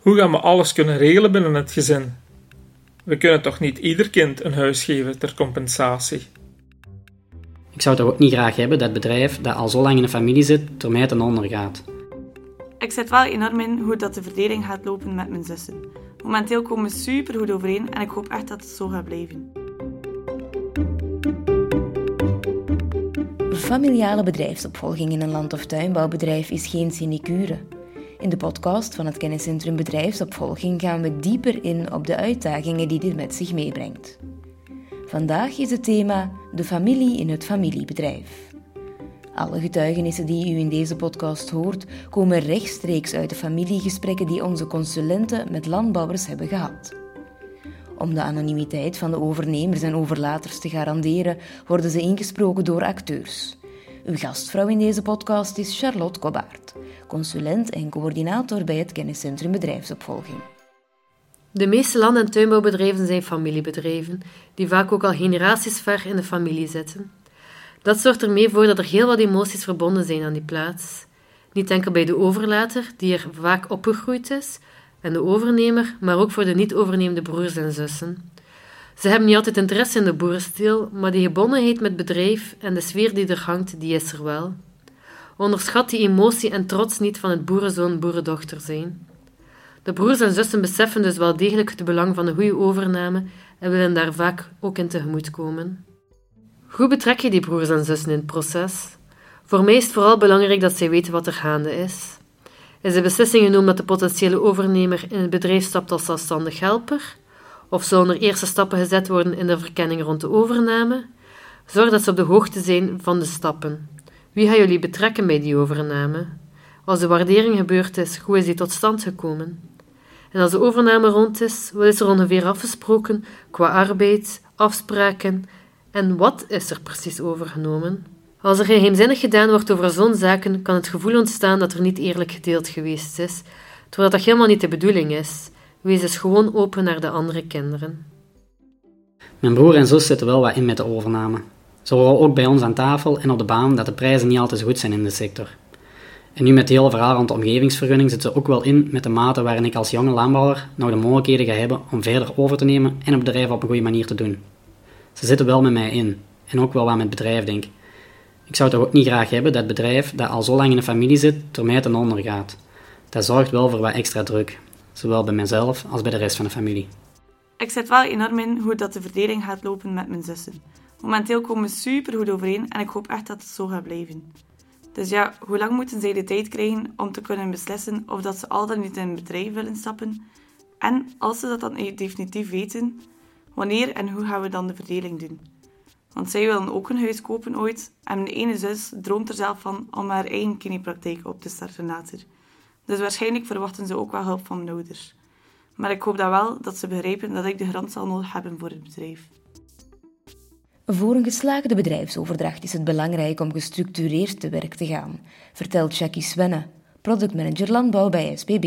Hoe gaan we alles kunnen regelen binnen het gezin? We kunnen toch niet ieder kind een huis geven ter compensatie? Ik zou toch ook niet graag hebben dat bedrijf dat al zo lang in de familie zit, door mij ten onder gaat. Ik zet wel enorm in hoe dat de verdeling gaat lopen met mijn zussen. Momenteel komen we super goed overeen en ik hoop echt dat het zo gaat blijven. Familiale bedrijfsopvolging in een land- of tuinbouwbedrijf is geen sinecure. In de podcast van het kenniscentrum Bedrijfsopvolging gaan we dieper in op de uitdagingen die dit met zich meebrengt. Vandaag is het thema de familie in het familiebedrijf. Alle getuigenissen die u in deze podcast hoort, komen rechtstreeks uit de familiegesprekken die onze consulenten met landbouwers hebben gehad. Om de anonimiteit van de overnemers en overlaters te garanderen, worden ze ingesproken door acteurs. Uw gastvrouw in deze podcast is Charlotte Cobaert, consulent en coördinator bij het kenniscentrum Bedrijfsopvolging. De meeste land- en tuinbouwbedrijven zijn familiebedrijven, die vaak ook al generaties ver in de familie zitten. Dat zorgt ermee voor dat er heel wat emoties verbonden zijn aan die plaats. Niet enkel bij de overlater, die er vaak opgegroeid is, en de overnemer, maar ook voor de niet-overnemende broers en zussen. Ze hebben niet altijd interesse in de boerenstil, maar die gebondenheid met bedrijf en de sfeer die er hangt, die is er wel. Onderschat die emotie en trots niet van het boerenzoon-boerendochter zijn. De broers en zussen beseffen dus wel degelijk het belang van een goede overname en willen daar vaak ook in tegemoet komen. Hoe betrek je die broers en zussen in het proces? Voor mij is het vooral belangrijk dat zij weten wat er gaande is. Is de beslissing genomen dat de potentiële overnemer in het bedrijf stapt als zelfstandig helper? Of zullen er eerste stappen gezet worden in de verkenning rond de overname? Zorg dat ze op de hoogte zijn van de stappen. Wie gaan jullie betrekken bij die overname? Als de waardering gebeurd is, hoe is die tot stand gekomen? En als de overname rond is, wat is er ongeveer afgesproken qua arbeid, afspraken en wat is er precies overgenomen? Als er geheimzinnig gedaan wordt over zo'n zaken, kan het gevoel ontstaan dat er niet eerlijk gedeeld geweest is, terwijl dat helemaal niet de bedoeling is. Wees dus gewoon open naar de andere kinderen. Mijn broer en zus zitten wel wat in met de overname. Ze horen ook bij ons aan tafel en op de baan dat de prijzen niet altijd goed zijn in de sector. En nu met het hele verhaal rond de omgevingsvergunning zit ze ook wel in met de mate waarin ik als jonge landbouwer nog de mogelijkheden ga hebben om verder over te nemen en het bedrijf op een goede manier te doen. Ze zitten wel met mij in en ook wel wat met het bedrijf, denk ik. Ik zou toch ook niet graag hebben dat het bedrijf dat al zo lang in de familie zit, door mij ten onder gaat. Dat zorgt wel voor wat extra druk, zowel bij mezelf als bij de rest van de familie. Ik zet wel enorm in hoe dat de verdeling gaat lopen met mijn zussen. Momenteel komen we super goed overeen en ik hoop echt dat het zo gaat blijven. Dus ja, hoe lang moeten zij de tijd krijgen om te kunnen beslissen of dat ze al dan niet in een bedrijf willen stappen? En als ze dat dan definitief weten, wanneer en hoe gaan we dan de verdeling doen? Want zij willen ook een huis kopen ooit en mijn ene zus droomt er zelf van om haar eigen kinepraktijk op te starten later. Dus waarschijnlijk verwachten ze ook wel hulp van mijn ouders. Maar ik hoop dan wel dat ze begrijpen dat ik de grond zal nodig hebben voor het bedrijf. Voor een geslaagde bedrijfsoverdracht is het belangrijk om gestructureerd te werk te gaan, vertelt Jackie Svenne, productmanager landbouw bij SPB.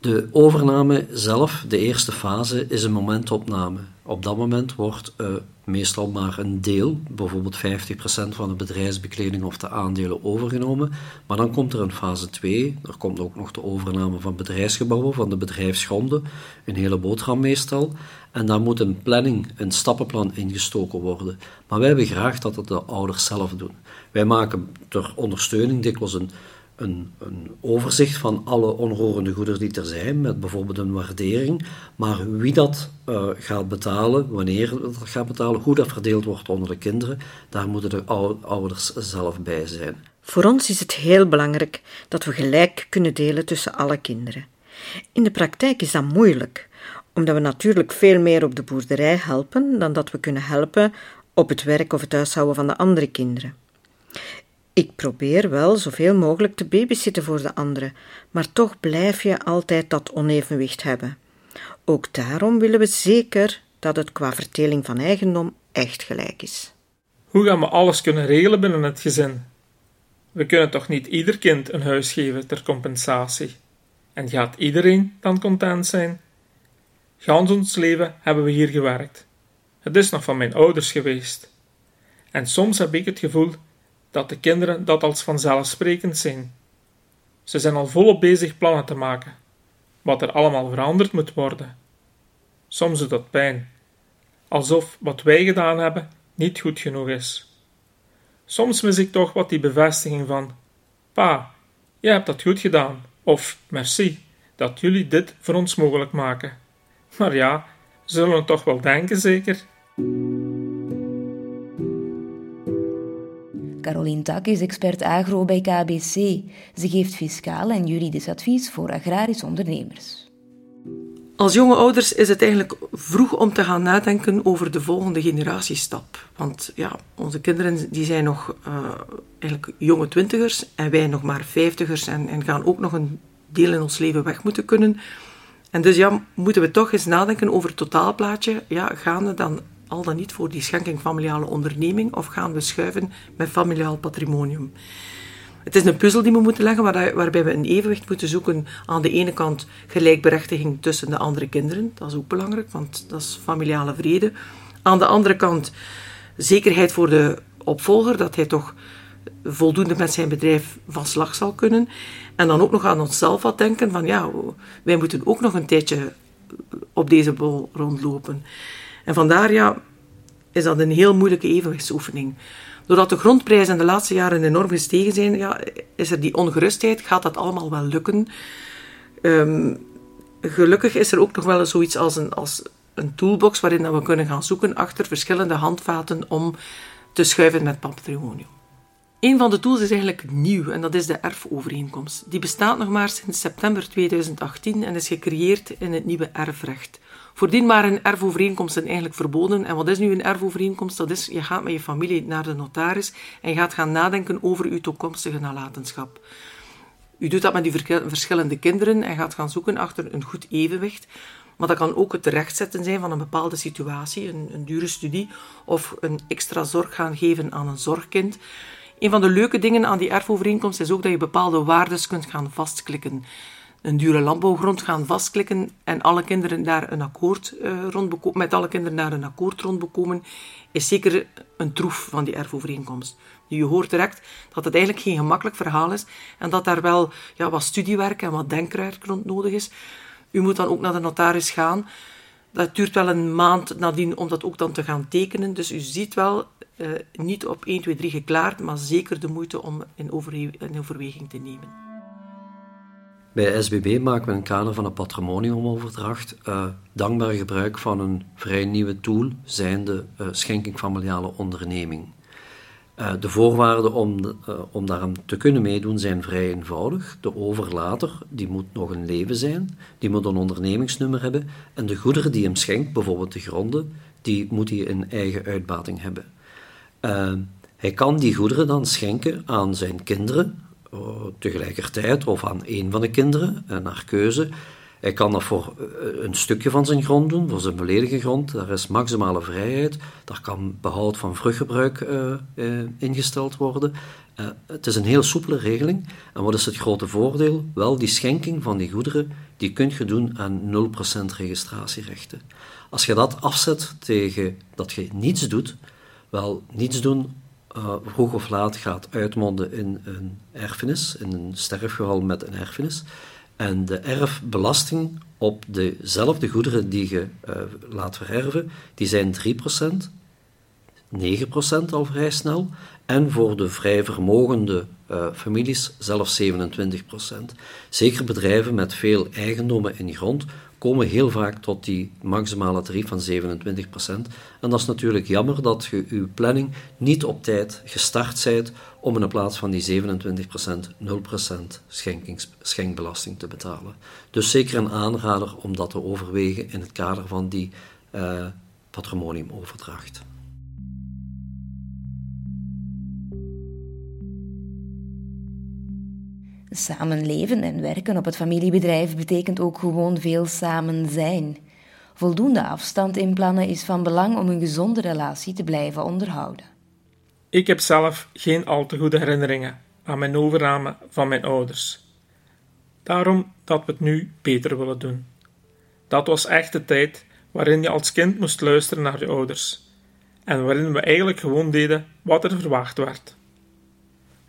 De overname zelf, de eerste fase, is een momentopname. Op dat moment wordt uh, meestal maar een deel, bijvoorbeeld 50% van de bedrijfsbekleding of de aandelen overgenomen. Maar dan komt er een fase 2, er komt ook nog de overname van bedrijfsgebouwen, van de bedrijfsgronden, een hele boterham meestal. En daar moet een planning, een stappenplan ingestoken worden. Maar wij hebben graag dat het de ouders zelf doen. Wij maken ter ondersteuning dikwijls een een, een, overzicht van alle onroerende goederen die er zijn, met bijvoorbeeld een waardering. Maar wie dat uh, gaat betalen, wanneer dat gaat betalen, hoe dat verdeeld wordt onder de kinderen, daar moeten de ouders zelf bij zijn. Voor ons is het heel belangrijk dat we gelijk kunnen delen tussen alle kinderen. In de praktijk is dat moeilijk, omdat we natuurlijk veel meer op de boerderij helpen dan dat we kunnen helpen op het werk of het huishouden van de andere kinderen. Ik probeer wel zoveel mogelijk te babysitten voor de anderen, maar toch blijf je altijd dat onevenwicht hebben. Ook daarom willen we zeker dat het qua verdeling van eigendom echt gelijk is. Hoe gaan we alles kunnen regelen binnen het gezin? We kunnen toch niet ieder kind een huis geven ter compensatie? En gaat iedereen dan content zijn? Gans ons leven hebben we hier gewerkt. Het is nog van mijn ouders geweest. En soms heb ik het gevoel dat de kinderen dat als vanzelfsprekend zien. Ze zijn al volop bezig plannen te maken. wat er allemaal veranderd moet worden. Soms doet dat pijn, alsof wat wij gedaan hebben niet goed genoeg is. Soms mis ik toch wat die bevestiging van: Pa, je hebt dat goed gedaan, of merci dat jullie dit voor ons mogelijk maken. Maar ja, zullen we toch wel denken, zeker? Caroline Tak is expert agro bij KBC. Ze geeft fiscaal en juridisch advies voor agrarische ondernemers. Als jonge ouders is het eigenlijk vroeg om te gaan nadenken over de volgende generatiestap. Want ja, onze kinderen die zijn nog uh, eigenlijk jonge twintigers en wij nog maar vijftigers en, en gaan ook nog een deel in ons leven weg moeten kunnen. En dus ja, moeten we toch eens nadenken over het totaalplaatje. Ja, gaan we dan al dan niet voor die schenking familiale onderneming of gaan we schuiven met familiaal patrimonium? Het is een puzzel die we moeten leggen waarbij we een evenwicht moeten zoeken. Aan de ene kant gelijkberechtiging tussen de andere kinderen, dat is ook belangrijk, want dat is familiale vrede. Aan de andere kant zekerheid voor de opvolger, dat hij toch voldoende met zijn bedrijf van slag zal kunnen. En dan ook nog aan onszelf wat denken van ja, wij moeten ook nog een tijdje op deze bol rondlopen. En vandaar ja, is dat een heel moeilijke evenwichtsoefening. Doordat de grondprijzen de laatste jaren enorm gestegen zijn, ja, is er die ongerustheid. Gaat dat allemaal wel lukken? Ehm, gelukkig is er ook nog wel zoiets als een, als een toolbox waarin we kunnen gaan zoeken achter verschillende handvaten om te schuiven met patrimonium. Een van de tools is eigenlijk nieuw en dat is de erfovereenkomst. Die bestaat nog maar sinds september 2018 en is gecreëerd in het nieuwe erfrecht. Voordien waren erfovereenkomsten eigenlijk verboden. En wat is nu een erfovereenkomst? Dat is, je gaat met je familie naar de notaris en je gaat gaan nadenken over uw toekomstige nalatenschap. U doet dat met uw verschillende kinderen en gaat gaan zoeken achter een goed evenwicht. Maar dat kan ook het terechtzetten zijn van een bepaalde situatie, een, een dure studie, of een extra zorg gaan geven aan een zorgkind. Een van de leuke dingen aan die erfovereenkomst is ook dat je bepaalde waardes kunt gaan vastklikken een dure landbouwgrond gaan vastklikken en alle kinderen daar een akkoord uh, rond met alle kinderen daar een akkoord rond bekomen, is zeker een troef van die erfovereenkomst. Je hoort direct dat het eigenlijk geen gemakkelijk verhaal is en dat daar wel ja, wat studiewerk en wat denkwerk rond nodig is. U moet dan ook naar de notaris gaan. Dat duurt wel een maand nadien om dat ook dan te gaan tekenen. Dus u ziet wel, uh, niet op 1, 2, 3 geklaard, maar zeker de moeite om in, in overweging te nemen. Bij SBB maken we in het kader van een patrimoniumoverdracht uh, dankbaar gebruik van een vrij nieuwe tool, zijnde uh, schenking familiale onderneming. Uh, de voorwaarden om, de, om daaraan te kunnen meedoen zijn vrij eenvoudig. De overlater die moet nog een leven zijn, die moet een ondernemingsnummer hebben en de goederen die hem schenkt, bijvoorbeeld de gronden, die moet hij in eigen uitbating hebben. hij kan die goederen dan schenken aan zijn kinderen, eh, tegelijkertijd of aan één van de kinderen, eh, naar keuze. Hij kan dat voor eh, een stukje van zijn grond doen, voor zijn volledige grond. Daar is maximale vrijheid. Daar kan behoud van vruchtgebruik ingesteld worden. Het is een heel soepele regeling. En wat is het grote voordeel? Wel, die schenking van die goederen, die kun je doen aan 0% registratierechten. Als je dat afzet tegen dat je niets doet, wel, niets doen uh, vroeg of laat gaat uitmonden in een erfenis, in een sterfgeval met een erfenis. En de erfbelasting op dezelfde goederen die je uh, laat vererven, die zijn 3%, 9% al vrij snel. En voor de vrij vermogende uh, families zelfs 27%. Zeker bedrijven met veel eigendommen in grond komen heel vaak tot die maximale tarief van 27%. En dat is natuurlijk jammer dat je je planning niet op tijd gestart bent om in plaats van die 27% 0% schenkbelasting te betalen. Dus zeker een aanrader om dat te overwegen in het kader van die uh, patrimoniumoverdracht. Samenleven en werken op het familiebedrijf betekent ook gewoon veel samen zijn. Voldoende afstand inplannen is van belang om een gezonde relatie te blijven onderhouden. Ik heb zelf geen al te goede herinneringen aan mijn overname van mijn ouders. Daarom dat we het nu beter willen doen. Dat was echt de tijd waarin je als kind moest luisteren naar je ouders en waarin we eigenlijk gewoon deden wat er verwacht werd.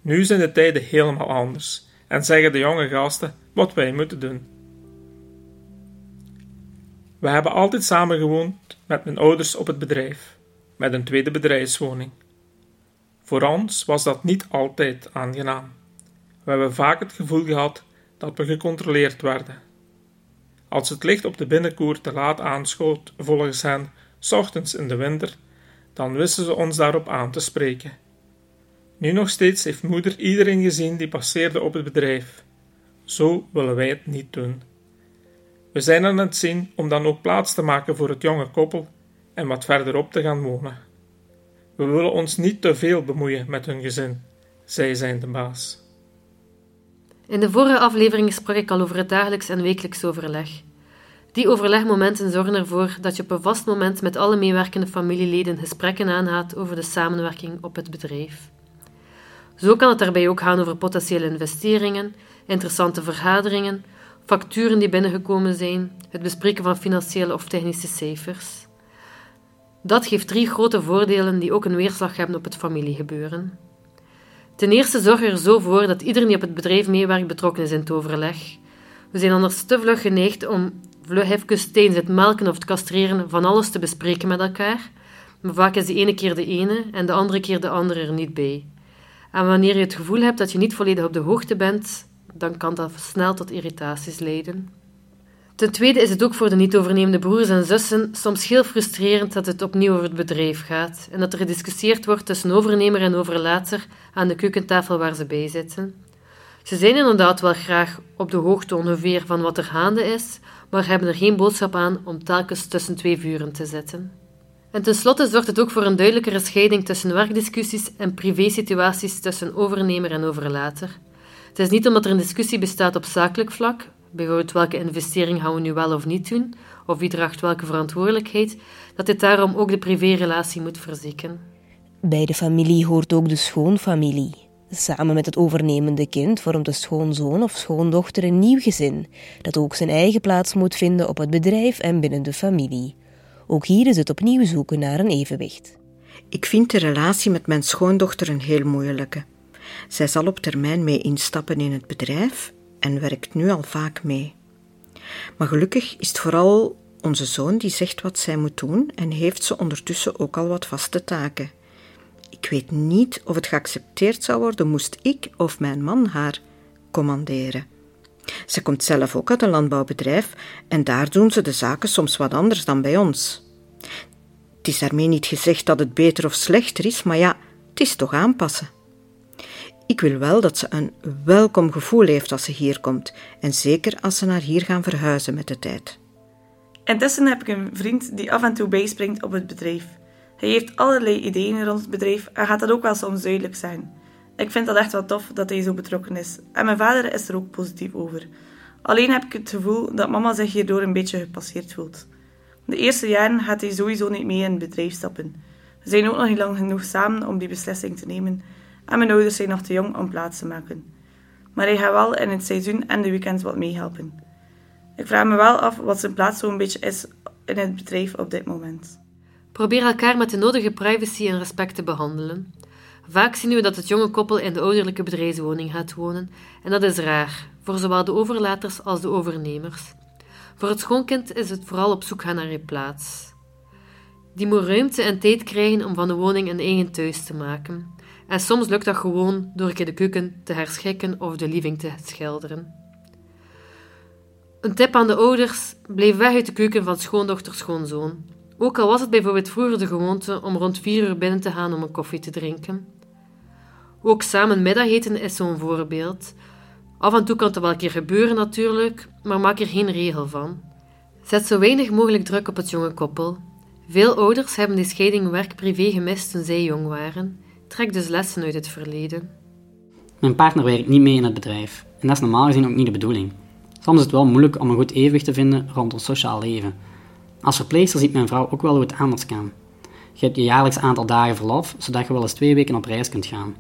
Nu zijn de tijden helemaal anders en zeggen de jonge gasten wat wij moeten doen. We hebben altijd samen gewoond met mijn ouders op het bedrijf, met een tweede bedrijfswoning. Voor ons was dat niet altijd aangenaam. We hebben vaak het gevoel gehad dat we gecontroleerd werden. Als het licht op de binnenkoer te laat aanschoot, volgens hen, s ochtends in de winter, dan wisten ze ons daarop aan te spreken. Nu nog steeds heeft moeder iedereen gezien die passeerde op het bedrijf. Zo willen wij het niet doen. We zijn aan het zien om dan ook plaats te maken voor het jonge koppel en wat verderop te gaan wonen. We willen ons niet te veel bemoeien met hun gezin, zij zijn de baas. In de vorige aflevering sprak ik al over het dagelijks en wekelijks overleg. Die overlegmomenten zorgen ervoor dat je op een vast moment met alle meewerkende familieleden gesprekken aangaat over de samenwerking op het bedrijf. Zo kan het daarbij ook gaan over potentiële investeringen, interessante vergaderingen, facturen die binnengekomen zijn, het bespreken van financiële of technische cijfers. Dat geeft drie grote voordelen die ook een weerslag hebben op het familiegebeuren. Ten eerste zorg er zo voor dat iedereen die op het bedrijf meewerkt betrokken is in het overleg. We zijn anders te vlug geneigd om vlug even het melken of het castreren van alles te bespreken met elkaar, maar vaak is de ene keer de ene en de andere keer de andere er niet bij. En wanneer je het gevoel hebt dat je niet volledig op de hoogte bent, dan kan dat snel tot irritaties leiden. Ten tweede is het ook voor de niet overnemende broers en zussen soms heel frustrerend dat het opnieuw over het bedrijf gaat en dat er gediscussieerd wordt tussen overnemer en overlater aan de keukentafel waar ze bij zitten. Ze zijn inderdaad wel graag op de hoogte ongeveer van wat er gaande is, maar hebben er geen boodschap aan om telkens tussen twee vuren te zetten. En tenslotte zorgt het ook voor een duidelijkere scheiding tussen werkdiscussies en privésituaties tussen overnemer en overlater. Het is niet omdat er een discussie bestaat op zakelijk vlak, bijvoorbeeld welke investering gaan we nu wel of niet doen, of wie draagt welke verantwoordelijkheid, dat dit daarom ook de privérelatie moet verzieken. Bij de familie hoort ook de schoonfamilie. Samen met het overnemende kind vormt de schoonzoon of schoondochter een nieuw gezin, dat ook zijn eigen plaats moet vinden op het bedrijf en binnen de familie. Ook hier is het opnieuw zoeken naar een evenwicht. Ik vind de relatie met mijn schoondochter een heel moeilijke. Zij zal op termijn mee instappen in het bedrijf en werkt nu al vaak mee. Maar gelukkig is het vooral onze zoon die zegt wat zij moet doen en heeft ze ondertussen ook al wat vaste taken. Ik weet niet of het geaccepteerd zou worden moest ik of mijn man haar commanderen. Ze komt zelf ook uit een landbouwbedrijf en daar doen ze de zaken soms wat anders dan bij ons. Het is daarmee niet gezegd dat het beter of slechter is, maar ja, het is toch aanpassen. Ik wil wel dat ze een welkom gevoel heeft als ze hier komt, en zeker als ze naar hier gaan verhuizen met de tijd. Intussen heb ik een vriend die af en toe bijspringt op het bedrijf. Hij heeft allerlei ideeën rond het bedrijf en gaat dat ook wel soms duidelijk zijn. Ik vind dat echt wel tof dat hij zo betrokken is. En mijn vader is er ook positief over. Alleen heb ik het gevoel dat mama zich hierdoor een beetje gepasseerd voelt. De eerste jaren gaat hij sowieso niet mee in het bedrijf stappen. We zijn ook nog niet lang genoeg samen om die beslissing te nemen en mijn ouders zijn nog te jong om plaats te maken. Maar hij gaat wel in het seizoen en de weekends wat meehelpen. Ik vraag me wel af wat zijn plaats zo'n beetje is in het bedrijf op dit moment. Probeer elkaar met de nodige privacy en respect te behandelen. Vaak zien we dat het jonge koppel in de ouderlijke bedrijfswoning gaat wonen, en dat is raar, voor zowel de overlaters als de overnemers. Voor het schoonkind is het vooral op zoek gaan naar je plaats. Die moet ruimte en tijd krijgen om van de woning een eigen thuis te maken. En soms lukt dat gewoon door de keuken te herschikken of de living te schilderen. Een tip aan de ouders: blijf weg uit de keuken van schoondochter, schoonzoon. Ook al was het bijvoorbeeld vroeger de gewoonte om rond vier uur binnen te gaan om een koffie te drinken. Ook samen middageten is zo'n voorbeeld. Af en toe kan het wel een keer gebeuren natuurlijk, maar maak er geen regel van. Zet zo weinig mogelijk druk op het jonge koppel. Veel ouders hebben die scheiding werk-privé gemist toen zij jong waren. Trek dus lessen uit het verleden. Mijn partner werkt niet mee in het bedrijf. En dat is normaal gezien ook niet de bedoeling. Soms is het wel moeilijk om een goed evenwicht te vinden rond ons sociaal leven. Als verpleegster ziet mijn vrouw ook wel hoe het anders kan. Je hebt je jaarlijks aantal dagen verlof, zodat je wel eens twee weken op reis kunt gaan.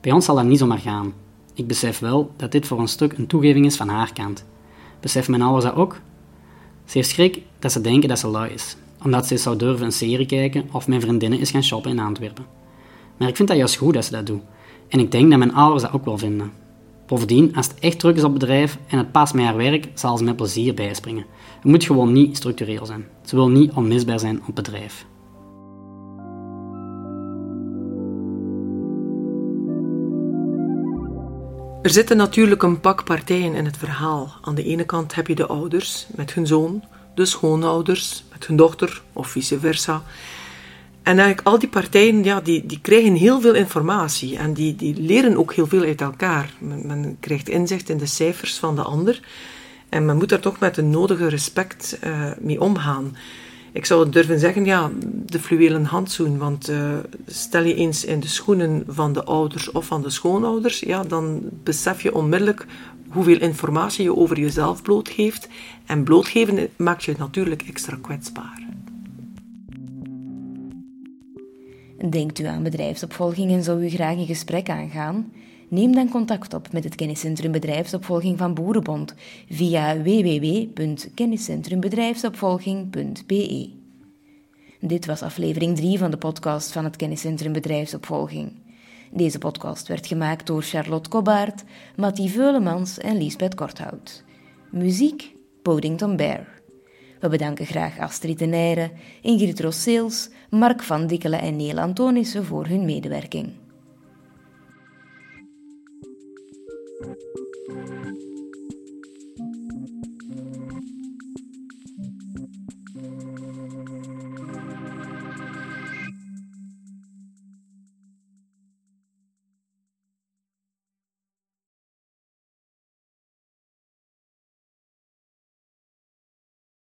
Bij ons zal dat niet zomaar gaan. Ik besef wel dat dit voor een stuk een toegeving is van haar kant. Besef mijn ouders dat ook? Ze heeft schrik dat ze denken dat ze lui is, omdat ze zou durven een serie kijken of mijn vriendinnen is gaan shoppen in Antwerpen. Maar ik vind dat juist goed dat ze dat doet. En ik denk dat mijn ouders dat ook wel vinden. Bovendien, als het echt druk is op bedrijf en het past met haar werk, zal ze met plezier bijspringen. Het moet gewoon niet structureel zijn. Ze wil niet onmisbaar zijn op bedrijf. Er zitten natuurlijk een pak partijen in het verhaal. Aan de ene kant heb je de ouders met hun zoon, de schoonouders met hun dochter of vice versa. En eigenlijk al die partijen ja, die, die krijgen heel veel informatie en die, die leren ook heel veel uit elkaar. Men, krijgt inzicht in de cijfers van de ander en men moet daar toch met de nodige respect uh, mee omgaan. Ik zou durven zeggen, ja, de fluwelen handzoen. Want uh, stel je eens in de schoenen van de ouders of van de schoonouders, ja, dan besef je onmiddellijk hoeveel informatie je over jezelf blootgeeft. En blootgeven maakt je natuurlijk extra kwetsbaar. Denkt u aan bedrijfsopvolging en zou u graag een gesprek aangaan? Neem dan contact op met het Kenniscentrum Bedrijfsopvolging van Boerenbond via www.kenniscentrumbedrijfsopvolging.be. Dit was aflevering 3 van de podcast van het Kenniscentrum Bedrijfsopvolging. Deze podcast werd gemaakt door Charlotte Cobbaert, Mattie Veulemans en Liesbeth Korthout. Muziek Podington Bear. We bedanken graag Astrid de Nijre, Ingrid Rosseels, Mark van Dikkelen en Neel Antonissen voor hun medewerking.